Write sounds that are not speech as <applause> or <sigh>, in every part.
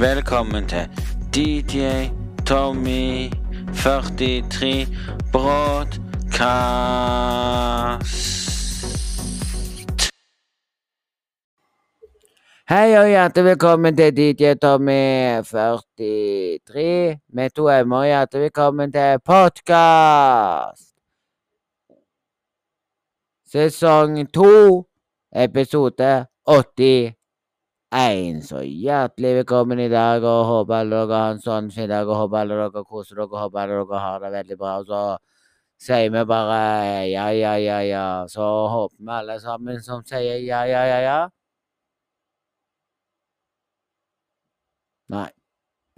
Velkommen til DJ Tommy 43 Broadcast. Hei og hjertelig velkommen til DJ Tommy 43 med to m-er. Hjertelig velkommen til podkast! Sesong to, episode 81. Så hjertelig velkommen i dag, og håper alle dere har en sånn fin dag, og håper alle dere koser dere, og håper alle dere har det veldig bra. Og så sier vi bare ja, ja, ja, ja. Så håper vi alle sammen som sier ja, ja, ja, ja. Nei,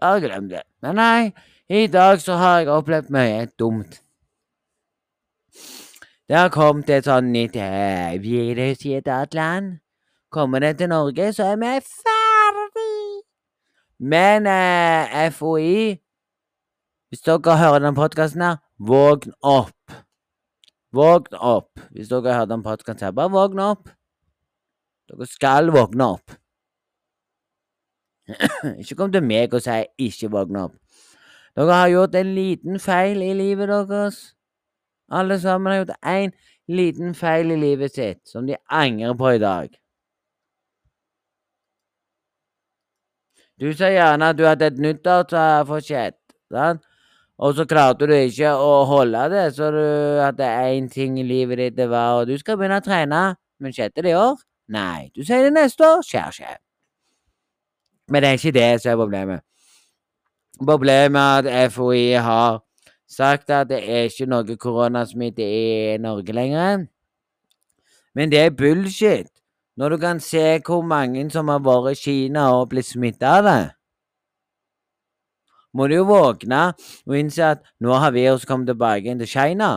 bare glem det. Men nei, i dag så har jeg opplevd mye dumt. Det har kommet et sånn nytt eh, virus i et annet land. Kommer det til Norge, så er vi ferdig! Men eh, FHI Hvis dere hører den podkasten her, vågn opp. Vågn opp. Hvis dere hører den podkasten her, bare vågn opp. Dere skal våkne opp. <coughs> ikke kom til meg og si 'ikke våkne opp'. Dere har gjort en liten feil i livet deres. Alle sammen har gjort én liten feil i livet sitt som de angrer på i dag. Du sier gjerne at du hadde et nyttårsforsett, sant? og så klarte du ikke å holde det, så du hadde én ting i livet ditt, det var og du skal begynne å trene, men skjedde det i år? Nei. Du sier det neste år, skjer ikke. Men det er ikke det som er problemet. Problemet er at FHI har sagt at det er ikke noe koronasmitte i Norge lenger. Men det er bullshit. Når du kan se hvor mange som har vært i Kina og blitt smitta av det, må du jo våkne og innse at nå har viruset kommet tilbake inn til Kina.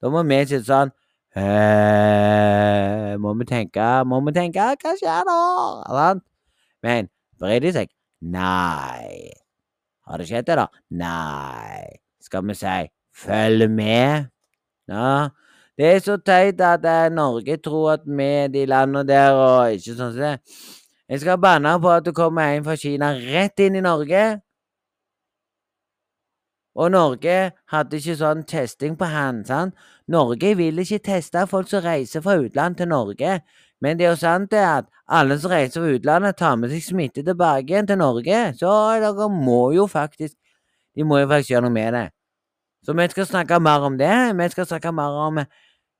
Da må vi sitte sånn «Eh, Må vi tenke Må vi tenke Hva skjer da? Men bryr de seg? Nei. Har det skjedd, det, da? Nei. Skal vi si følg med? Ja. Det er så teit at eh, Norge tror at vi er de landene der, og ikke sånn som det. Jeg skal banne på at du kommer en fra Kina rett inn i Norge. Og Norge hadde ikke sånn testing på han, sant? Norge vil ikke teste folk som reiser fra utlandet til Norge. Men det er jo sant det at alle som reiser fra utlandet, tar med seg smitte tilbake igjen til Norge. Så dere må jo faktisk De må jo faktisk gjøre noe med det. Så vi skal snakke mer om det. Vi skal snakke mer om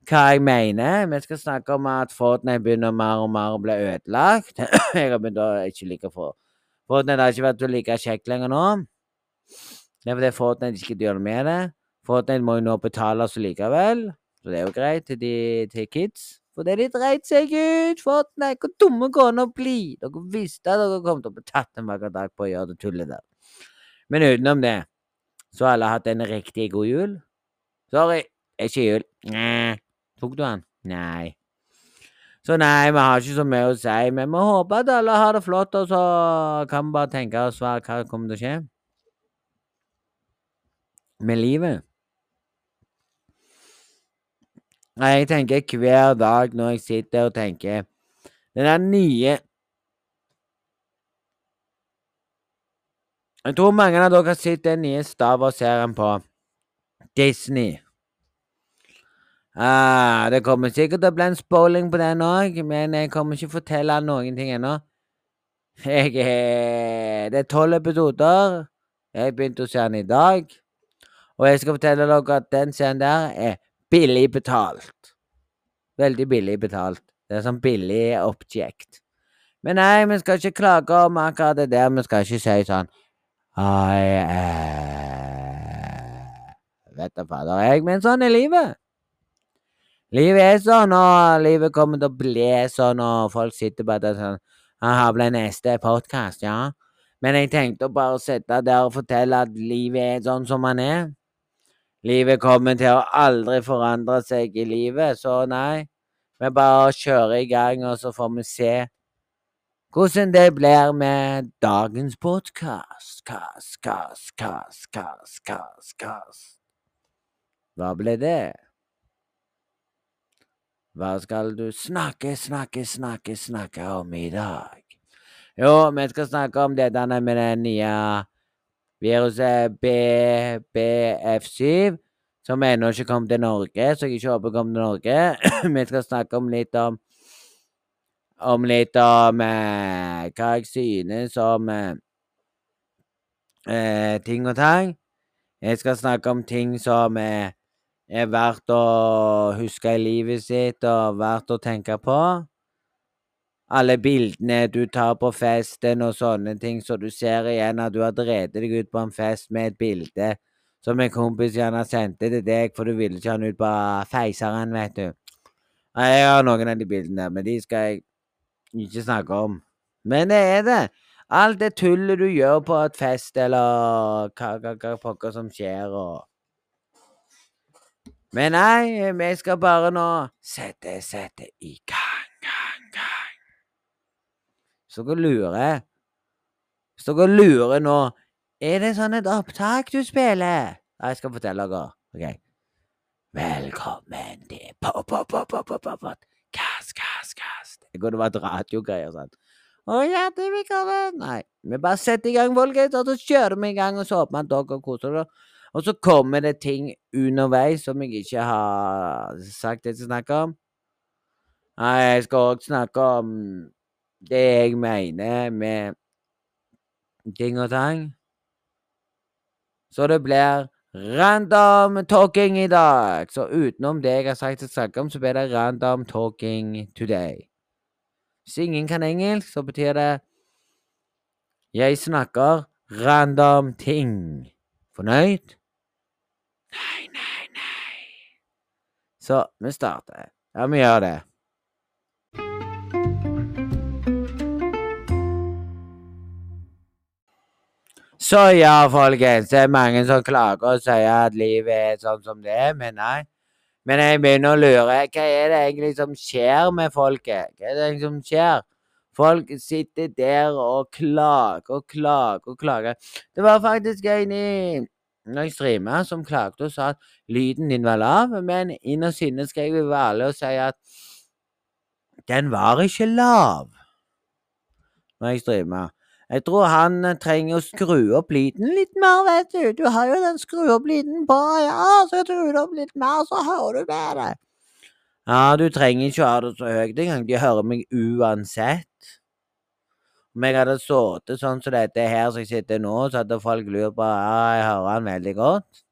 hva jeg mener. Vi skal snakke om at Fortnite begynner mer og mer å bli ødelagt. <clears throat> jeg har begynt å ikke like for Fortnite har ikke vært like kjekt lenger nå. Det er fordi Fortnite ikke gjør noe med det. Fortnite må jo nå betale oss likevel, så det er jo greit til, de, til kids. Fordi de dreit seg ut! Fortnite, hvor dumme går det å bli? Dere visste at dere kom til å bli tatt en vakker dag på å gjøre det tullet der. Men utenom det, så har alle hatt en riktig god jul. Sorry, ikke jul. Nei. Tok du den? Nei. Så nei, vi har ikke så mye å si, men vi håper at alle har det flott, og så kan vi bare tenke oss hva hva kommer til å skje med livet. Jeg tenker hver dag når jeg sitter og tenker Den der nye Jeg tror mange av dere har sett den nye Star Wars-serien på Disney. Ah, det kommer sikkert til å bli en spoiling på den òg, men jeg kommer ikke fortelle noen ting ennå. Jeg er Det er tolv episoder. Jeg begynte å se den i dag. Og jeg skal fortelle dere at den serien der er billig betalt. Veldig billig betalt. Det er sånn billig object. Men nei, vi skal ikke klage om akkurat det der. Vi skal ikke si sånn I eh, Vet da fader jeg, men sånn er livet. Livet er sånn, og livet kommer til å bli sånn, og folk sitter bare der sånn Aha, ble neste podkast, ja. Men jeg tenkte å bare sitte der og fortelle at livet er sånn som man er. Livet kommer til å aldri forandre seg i livet, så nei. Vi bare kjører i gang, og så får vi se hvordan det blir med dagens podkast. Kass, kass, kass, kass, kass, kass. Hva ble det? Hva skal du snakke, snakke, snakke, snakke om i dag? Jo, vi skal snakke om dette med det nye viruset BBF7, som ennå ikke kom til Norge, så jeg ikke håper kom til Norge. <clears throat> vi skal snakke om litt om Om litt om eh, hva jeg synes om eh, eh, ting og tang. Jeg skal snakke om ting som eh, er verdt å huske i livet sitt og verdt å tenke på alle bildene du tar på festen og sånne ting, så du ser igjen at du har drevet deg ut på en fest med et bilde som en kompis gjerne sendte til deg, for du ville ikke ha den ut på feiseren, vet du. Jeg har noen av de bildene, men de skal jeg ikke snakke om. Men det er det. Alt det tullet du gjør på et fest, eller hva, hva, hva pokker som skjer, og Men nei, vi skal bare nå sette, sette i gang, gang, gang. Så dere lurer Hvis dere lurer nå Er det sånn et opptak du spiller? Jeg skal fortelle dere. OK. Velkommen til pop-pop-pop-pop-pop. Kast, kast, kast. Det kunne vært radiogreier sånn. Å, hjertelig velkommen. Nei, vi bare setter i gang, folkens, og så kjører vi i gang, og så håper vi at dere koser dere. Og så kommer det ting underveis som jeg ikke har sagt jeg skal snakke om. Jeg skal òg snakke om det jeg mener med ting og tang. Så det blir random talking i dag. Så utenom det jeg har sagt jeg skal snakke om, så blir det random talking today. Hvis ingen kan engelsk, så betyr det jeg snakker random ting. Fornøyd? Nei, nei, nei. Så vi starter. Ja, vi gjør det. Så ja, folkens, det er mange som klager og sier at livet er sånn som det er, men nei. Men jeg begynner å lure. Hva er det egentlig som skjer med folket? Hva er det som skjer? Folk sitter der og klager og klager og klager. Det var faktisk en i når jeg streama, som klagde og sa at lyden din var lav, men innerst inne skal jeg være ærlig og si at den var ikke lav når jeg streama. Jeg tror han eh, trenger å skru opp lyden litt mer, vet du. Du har jo den skru opp lyden på, ja, så skru det opp litt mer, så hører du bedre. Ja, du trenger ikke å ha det så høyt engang, de hører meg uansett. Om jeg hadde sittet sånn som dette her som jeg sitter nå, så hadde folk lurt på ja, jeg hører han veldig godt.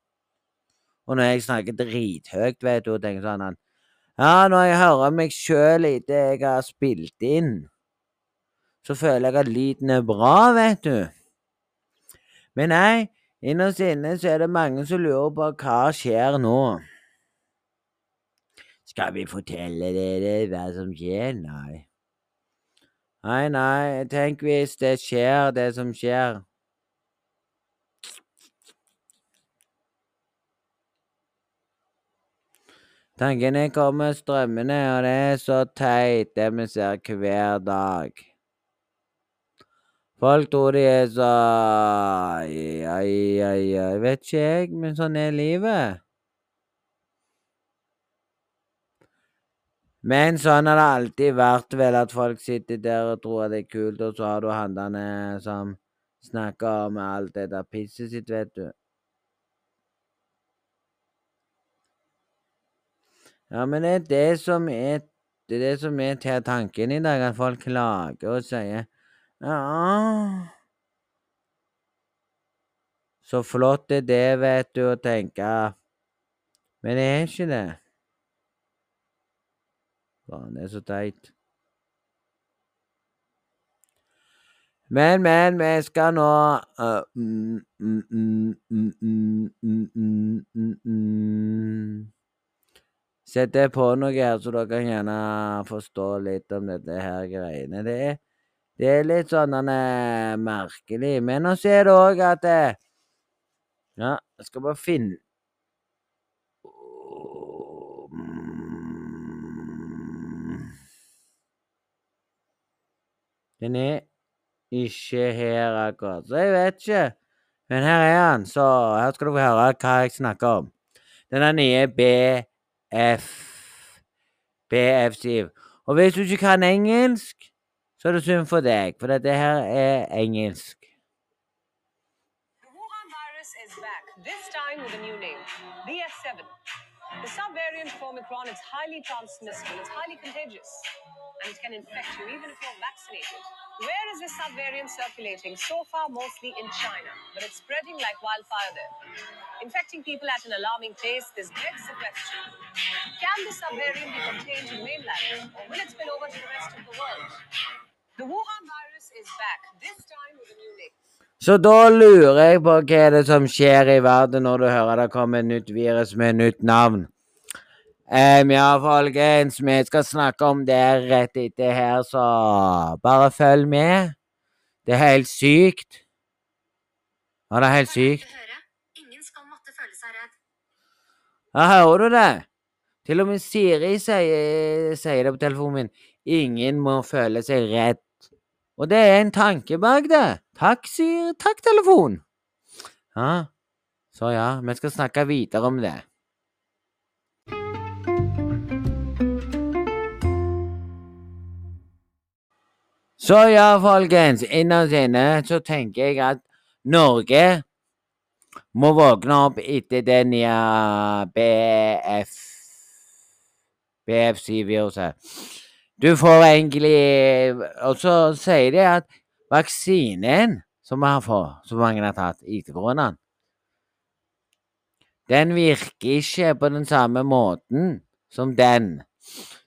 Og når jeg snakker drithøyt, vet du, tenker sånn han, Ja, når jeg hører meg sjøl etter jeg har spilt inn, så føler jeg at lyden er bra, vet du. Men nei, innerst inne så er det mange som lurer på hva skjer nå. Skal vi fortelle dere hva som skjer? Nei. Nei, nei, tenk hvis det skjer, det som skjer. Tankene kommer strømmende, og det er så teit, det vi ser hver dag. Folk tror de er så Ai, ai, ai, vet ikke jeg, men sånn er livet. Men sånn har det alltid vært, vel, at folk sitter der og tror at det er kult, og så har du handlende som snakker om alt det der pisset sitt, vet du. Ja, men det er det som er det er det som er til tanken i dag, at folk klager og sier ja Så flott er det, vet du, å tenke. Men det er ikke det. Det er så teit. Men, men, vi skal nå uh, mm, mm, mm, Sette på noe her, så dere kan gjerne forstå litt om dette her greiene. Det er, det er litt sånn uh, merkelig. Men nå ser du òg at det, Ja, jeg skal bare finne Den er ikke her akkurat, så jeg vet ikke. Men her er han, så her skal du få høre hva jeg snakker om. Denne nye BF BF7. Og hvis du ikke kan engelsk, så er det synd for deg, for dette her er engelsk. This time with a new name, BF7. The subvariant for Omicron is highly transmissible, it's highly contagious, and it can infect you even if you're vaccinated. Where is this subvariant circulating? So far, mostly in China, but it's spreading like wildfire there. Infecting people at an alarming pace, this begs the question Can this subvariant be contained in mainland, or will it spill over to the rest of the world? The Wuhan virus is back, this time with a new name. Så da lurer jeg på hva er det som skjer i verden når du hører det kommer et nytt virus med nytt navn. Um, ja, folkens, vi skal snakke om det rett etter her, så bare følg med. Det er helt sykt. Ja, det er helt sykt. Ja, hører du det? Til og med Siri sier, sier det på telefonen min. Ingen må føle seg redd. Og det er en tanke bak det. Takk, sier Takk, telefon. Ja, så ja, vi skal snakke videre om det. Så ja, folkens, innerst inne så tenker jeg at Norge må våkne opp etter den nye BF BFC-viruset. Du får egentlig Og så sier de at vaksinen som vi har fått, som mange har tatt etter koronaen, den virker ikke på den samme måten som den.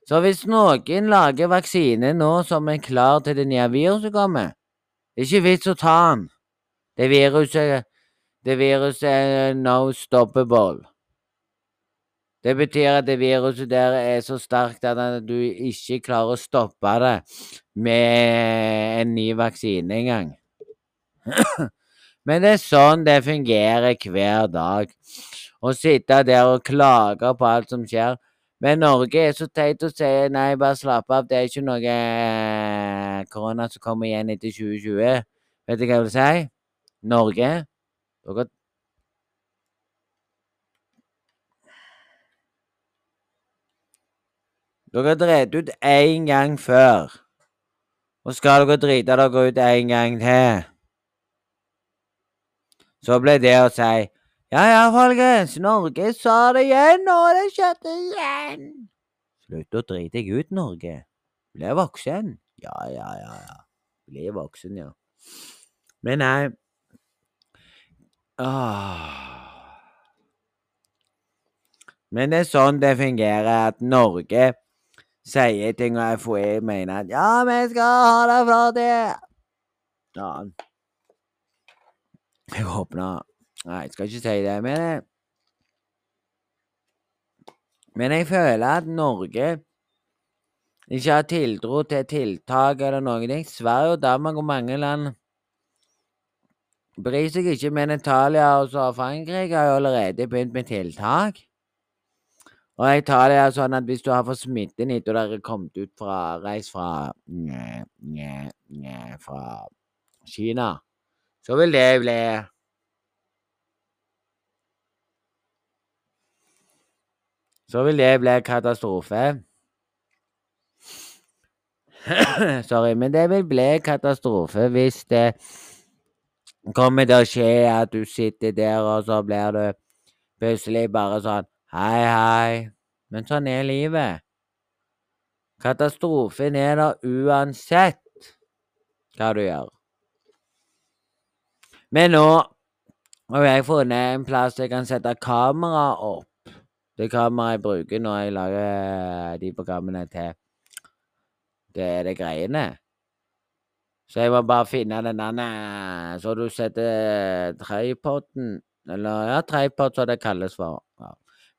Så hvis noen lager vaksine nå som er klar til det nye viruset kommer, det er ikke vits å ta den. Det viruset, det viruset er no stoppable. Det betyr at det viruset der er så sterkt at du ikke klarer å stoppe det med en ny vaksine engang. Men det er sånn det fungerer hver dag. Å sitte der og klage på alt som skjer. Men Norge er så teit å si nei, bare slapp av, det er ikke noe eh, korona som kommer igjen etter 2020. Vet du hva jeg vil si? Norge dere Dere har drevet ut én gang før. Og skal dere drite dere ut en gang til? Så ble det å si Ja ja, folkens, Norge sa det igjen, og det skjedde igjen. Slutt å drite deg ut, Norge. Bli voksen. Ja, ja, ja, ja. Bli voksen, ja. Men nei Åh. Men det er sånn det fungerer, at Norge sier ting, og FHI mener at ja, vi skal ha det her. Ja. Jeg håper Nei, skal ikke si det, men Men jeg føler at Norge ikke har tiltro til tiltak eller noen ting. Sverige og Danmark og mange land bryr seg ikke, men Italia og Frankrike har jo allerede begynt med tiltak. Og Italia er sånn at hvis du har fått smitten hit, og dere har kommet ut fra reist fra nye, nye, nye, fra Kina, så vil det bli Så vil det bli katastrofe. <clears throat> Sorry, men det vil bli katastrofe hvis det kommer til å skje at du sitter der, og så blir du plutselig bare sånn Hei, hei. Men sånn er livet. Katastrofen er der uansett hva du gjør. Men nå har jeg funnet en plass jeg kan sette kamera opp. Det kameraet jeg bruker når jeg lager de programmene til Det er det greiene. Så jeg må bare finne den der Så du setter tripoden Eller ja, tripod, som det kalles for. Ja.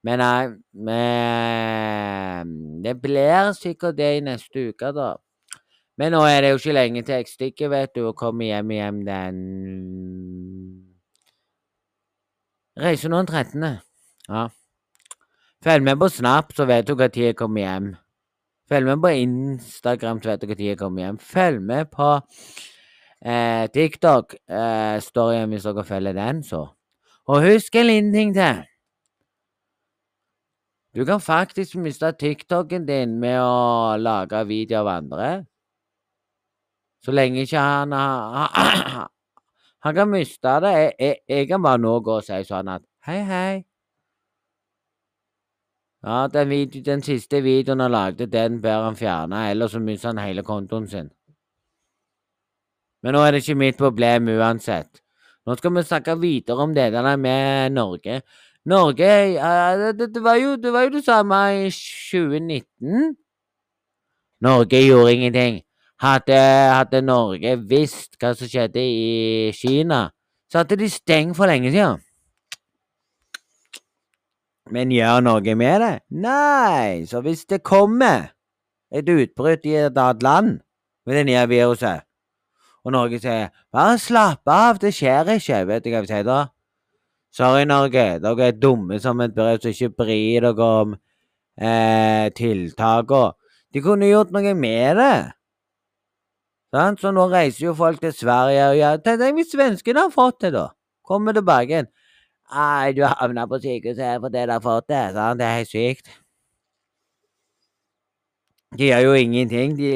Men nei, men det blir sikkert det i neste uke, da. Men nå er det jo ikke lenge til jeg stikker, vet du, og kommer hjem igjen den Reiser nå den 13. Ja. Følg med på Snap, så vet du når jeg kommer hjem. Følg med på Instagram, så vet du når jeg kommer hjem. Følg med på eh, TikTok, eh, storyen hvis dere følger den, så. Og husk en liten ting til. Du kan faktisk miste TikToken din med å lage video av andre. Så lenge ikke han har Han kan miste det. Jeg, jeg, jeg kan bare nå gå og si sånn at hei, hei. Ja, den, video, den siste videoen han lagde, den bør han fjerne, ellers så mister han hele kontoen sin. Men nå er det ikke mitt problem uansett. Nå skal vi snakke videre om det der med Norge. Norge det, det, var jo, det var jo det samme i 2019. Norge gjorde ingenting. Hadde, hadde Norge visst hva som skjedde i Kina, så hadde de stengt for lenge siden. Men gjør noe med det? Nei, så hvis det kommer et utbrudd i et annet land med det nye viruset, og Norge sier bare slapp av, det skjer ikke, vet du hva vi sier da? Sorry, Norge, dere er dumme som et brev som ikke bryr dere om eh, tiltakene. De kunne gjort noe med det. Så nå reiser jo folk til Sverige og gjør Tenk hvis svenskene har fått det, da. Kommer tilbake igjen. Nei, du havna på sykehuset fordi du har fått det. Sant? Det er helt sykt. De gjør jo ingenting. De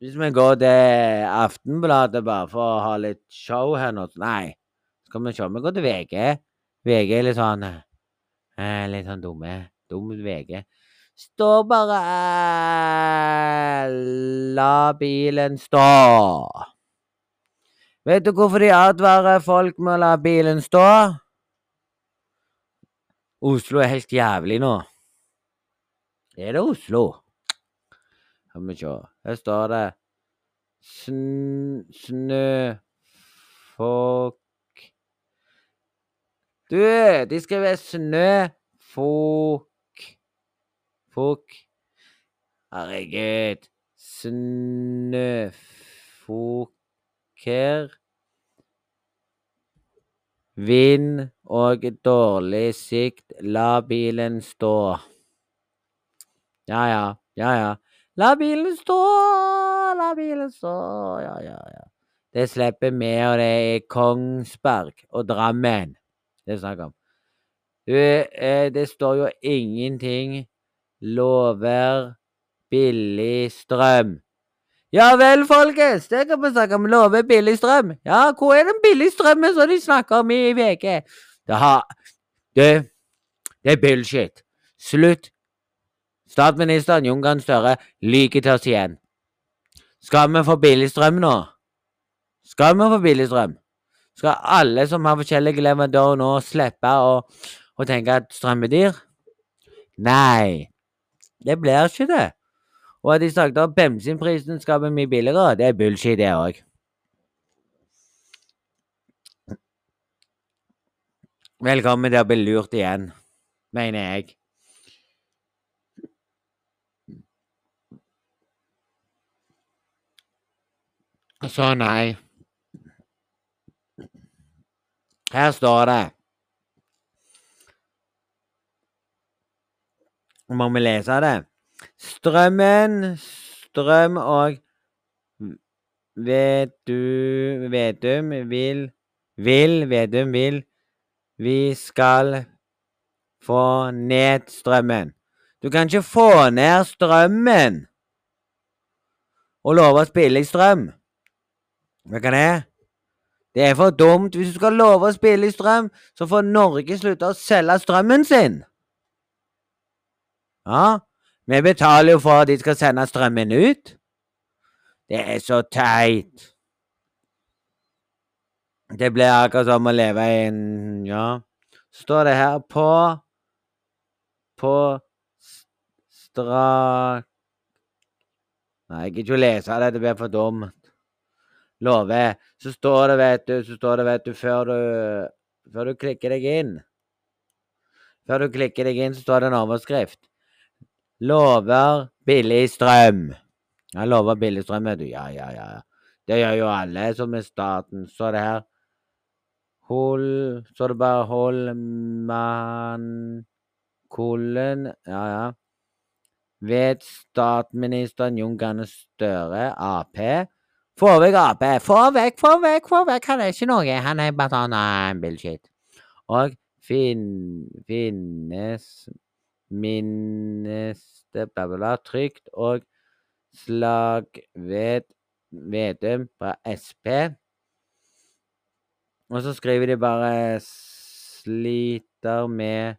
Hvis vi går til Aftenbladet bare for å ha litt show her nå Nei, skal vi se. Vi går til VG. VG er litt sånn eh, Litt sånn dumme. Dum VG. Står bare eh, La bilen stå. Vet du hvorfor de advarer folk med å la bilen stå? Oslo er helt jævlig nå. Er det Oslo? Skal vi se. Her står det sn Snøfokk Du, de skriver snøfokk. Fokk. Herregud. Snøfokker. Vind og dårlig sikt. La bilen stå. Ja, ja. Ja, ja. La bilen stå, la bilen stå. Ja, ja, ja. Det slipper vi, og det er Kongsberg og Drammen det er snakk om. Eh, det står jo ingenting lover billig strøm. Ja vel, folkens, det kan vi snakke om. Lover billig strøm. Ja, hvor er den billige strømmen som de snakker om i VG? Det har Du, det er bullshit. Slutt. Statsministeren Jon Gahr Støre lyver til oss igjen. Skal vi få billig strøm nå? Skal vi få billig strøm? Skal alle som har forskjellige leverandører nå slippe å, å tenke at strøm er dyr? Nei, det blir ikke det. Og at de snakket om bensinprisen skal bli mye billigere, det er bullshit, det òg. Velkommen til å bli lurt igjen, mener jeg. Så nei. Her står det Må vi lese det? Strømmen, strøm og Vedum, Vedum vil Vil, Vedum vil Vi skal få ned strømmen. Du kan ikke få ned strømmen og love oss billig strøm. Hva kan det er? Det er for dumt. Hvis du skal love oss billig strøm, så får Norge slutte å selge strømmen sin. Ja, vi betaler jo for at de skal sende strømmen ut. Det er så teit. Det blir akkurat som å leve i en Ja, står det her på På strak Nei, jeg gidder ikke å lese det, det blir for dumt. Lover. Så står det, vet du, så står det, vet du, før du Før du klikker deg inn Før du klikker deg inn, så står det en overskrift. Lover billig strøm. Jeg lover billig strøm, vet du. Ja, ja, ja. Det gjør jo alle som er staten. Så det her Hold Så det bare Holman Kollen Ja, ja. Vet statsministeren Jon Ganne Støre, Ap. Få vekk Ap! Få vekk, få vekk, få vekk! Han er ikke noe. Han er bare sånn bullshit. Og fin, finnes minnes det bla, bla, bla, trygt og slagved Vedum fra Sp. Og så skriver de bare 'sliter med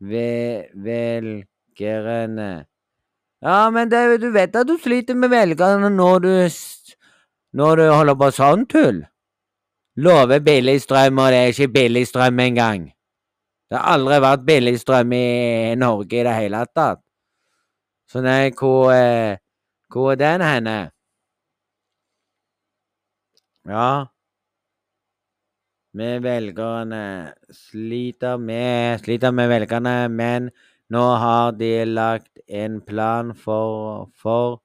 ve velgerne'. Ja, men det, du vet at du sliter med velgerne når du, når du holder på sånn tull. Lover billig strøm, og det er ikke billig strøm engang. Det har aldri vært billig strøm i Norge i det hele tatt. Så nei, hvor, eh, hvor er den henne? Ja. Med velgerne sliter med Sliter med velgerne, men nå har de lagt en plan for, for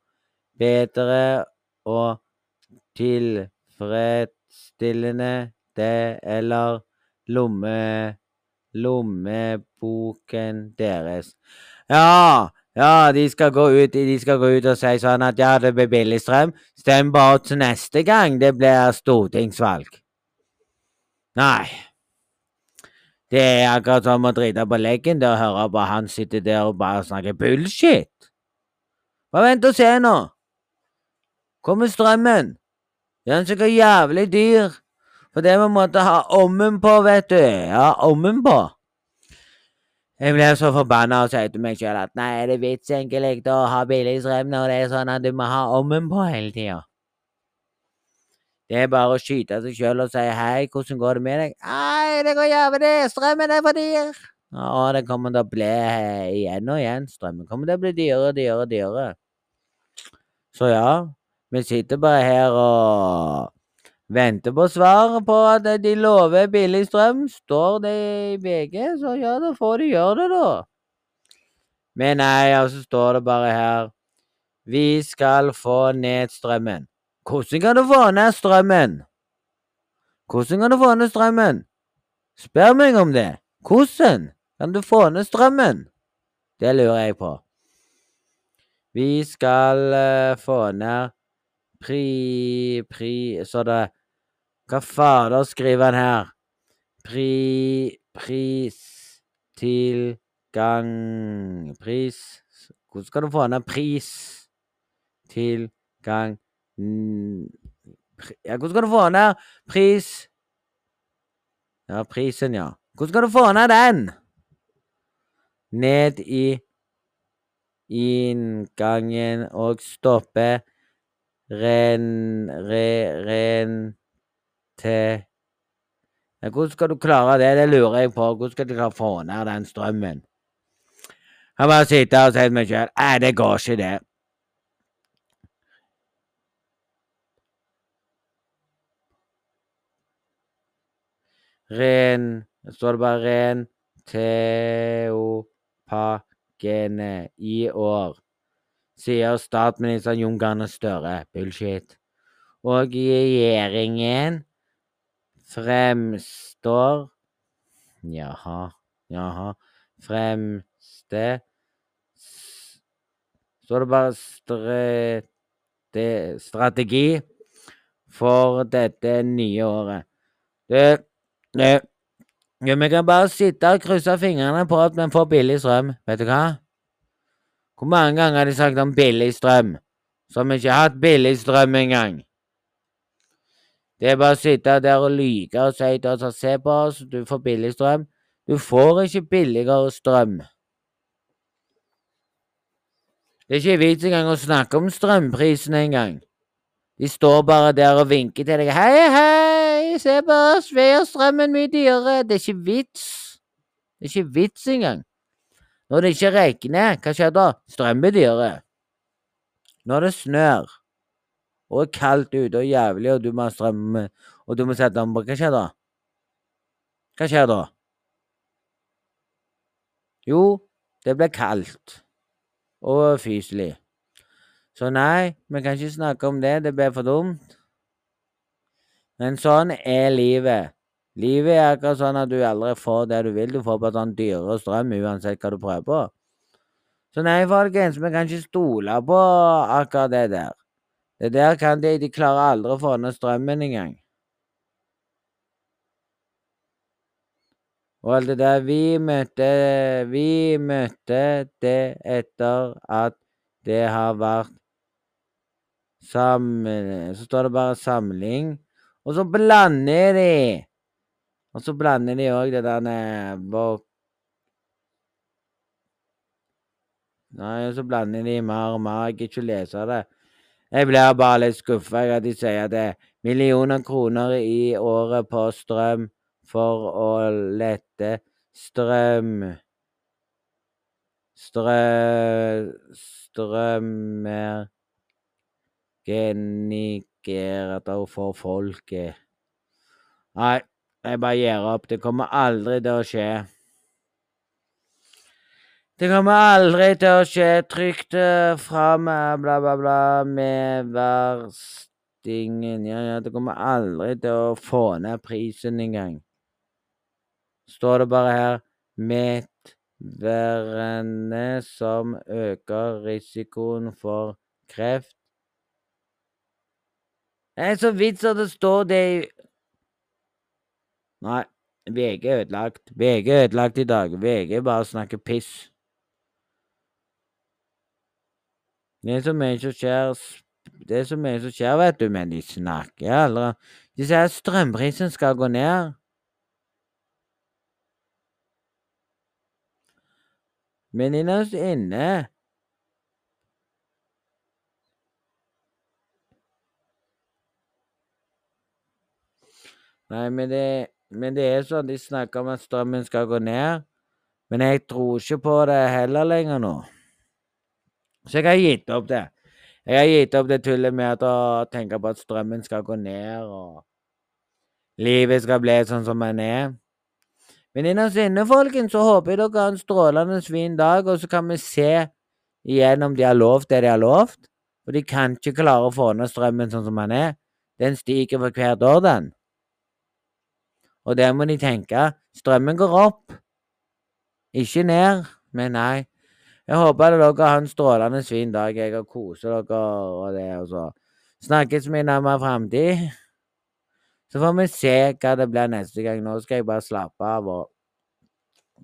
bedre og tilfredsstillende det eller lomme lommeboken deres. Ja, ja, de skal gå ut, de skal gå ut og si sånn at ja, det blir billig strøm. Stem på oss neste gang det blir stortingsvalg. Nei. Det er akkurat som å drite på leggen der og høre på han sitter der og bare snakker bullshit. Bare vent og se nå. Kommer strømmen. Den er sikkert jævlig dyr. For det vi måtte ha ommen på, vet du. Ja, ommen på. Jeg ble så forbanna og sa til meg sjøl at nei, er det vits egentlig å ha billig strøm når det er sånn at du må ha ommen på hele tida? Det er bare å skyte seg sjøl og si hei, hvordan går det med deg? Nei, det går jævlig, strømmen er for dyr. Og det kommer til å bli eh, igjen og igjen. Strømmen kommer til å bli dyrere og dyrere og dyrere. Så ja, vi sitter bare her og venter på svar på at de lover billig strøm. Står det i VG, så ja, da får de gjøre det, da. Men nei, altså står det bare her Vi skal få ned strømmen. Hvordan kan du få ned strømmen? Hvordan kan du få ned strømmen? Spør meg om det. Hvordan kan du få ned strømmen? Det lurer jeg på. Vi skal uh, få ned pri... pri... Så det Hva fader skriver han her? Pri... Pristilgang Pris Hvordan skal du få ned pris? Tilgang Ja, hvordan skal du få ned pris Ja, prisen, ja. Hvordan skal du få ned den? Ned i inngangen og stoppe ren... Re, rente ja, Hvordan skal du klare det? Det lurer jeg på. Hvordan skal du klare å få ned den strømmen? Han bare sitter og sier til meg sjøl Nei, det går ikke, det. Ren Står det bare ren teopagene i år, sier statsminister Jon Garne Støre. Bullshit. Og regjeringen fremstår Jaha, jaha Fremste så Står det bare stre, de, strategi for dette nye året. Det det ja, Vi kan bare sitte og krysse fingrene på at vi får billig strøm. Vet du hva? Hvor mange ganger har de sagt om billig strøm? Så har vi ikke hatt billig strøm engang. Det er bare å sitte der og lyge og si til oss at se på oss, du får billig strøm. Du får ikke billigere strøm. Det er ikke vits engang å snakke om strømprisene engang. De står bare der og vinker til deg. Hei, hei, se på oss, vi gjør strømmen mye dyrere. Det er ikke vits. Det er ikke vits engang. Når det ikke regner, hva skjer da? Strøm blir dyrere. Når det snør, og er kaldt ute og jævlig, og du må ha strøm, og du må sette den på, hva skjer da? Hva skjer da? Jo, det blir kaldt og fyselig. Så nei, vi kan ikke snakke om det, det blir for dumt. Men sånn er livet. Livet er akkurat sånn at du aldri får det du vil. Du får bare sånn dyrere strøm uansett hva du prøver på. Så nei, folkens, vi kan ikke stole på akkurat det der. Det der kan de De klarer aldri å få ned strømmen engang. Og alt det der Vi møtte Vi møtte det etter at det har vært Sam, så står det bare 'samling', og så blander de. Og så blander de òg det der bok... Nei, og så blander de mer og mer. Jeg gidder ikke å lese det. Jeg blir bare litt skuffa at de sier det er millioner kroner i året på strøm for å lette strøm Strø... Strømmer Genigerator for folket. Nei, jeg bare gir opp. Det kommer aldri til å skje. Det kommer aldri til å skje. Trykk det fram, bla, bla, bla, med verstingen. Ja, ja, det kommer aldri til å få ned prisen engang. Står det bare her Medværende som øker risikoen for kreft. Det er så vidt at det står det i Nei, VG er ødelagt. VG er ødelagt i dag. VG bare snakker piss. Det er så mye som skjer Det er så mye som skjer, vet du, men de snakker aldri De sier at strømprisen skal gå ned. Men innerst inne Nei, men det, men det er sånn de snakker om at strømmen skal gå ned. Men jeg tror ikke på det heller lenger nå. Så jeg har gitt opp det. Jeg har gitt opp det tullet med å tenke på at strømmen skal gå ned, og livet skal bli sånn som den er. Men innerst inne, folkens, så håper jeg dere har en strålende fin dag, og så kan vi se igjen om de har lovt det de har lovt. Og de kan ikke klare å få ned strømmen sånn som den er. Den stiger for hvert år, den. Og der må de tenke strømmen går opp, ikke ned. Men nei. Jeg håper dere har en strålende fin dag. Jeg har koser dere og det. Og så snakkes vi nærmere framtid. Så får vi se hva det blir neste gang. Nå skal jeg bare slappe av og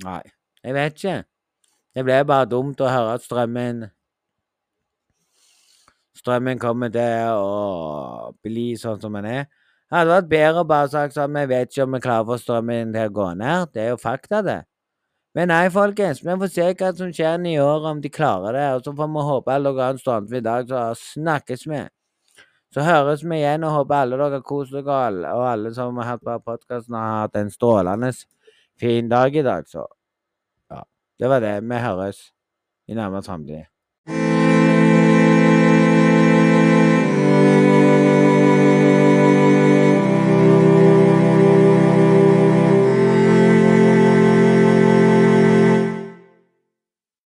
Nei, jeg vet ikke. Det ble bare dumt å høre at strømmen Strømmen kommer til å bli sånn som den er. Det hadde vært bedre å bare sagt sånn Vi vet ikke om vi klarer å få strømmen til å gå ned. Det er jo fakta, det. Men nei, folkens, vi får se hva som skjer i år, om de klarer det. Og så får vi håpe alle dere har en strålende dag, så snakkes vi. Så høres vi igjen, og håper alle dere kost dere, og alle som har hørt på podkasten, har hatt en strålende fin dag i dag. Så ja, det var det. Vi høres i nærmere framtid.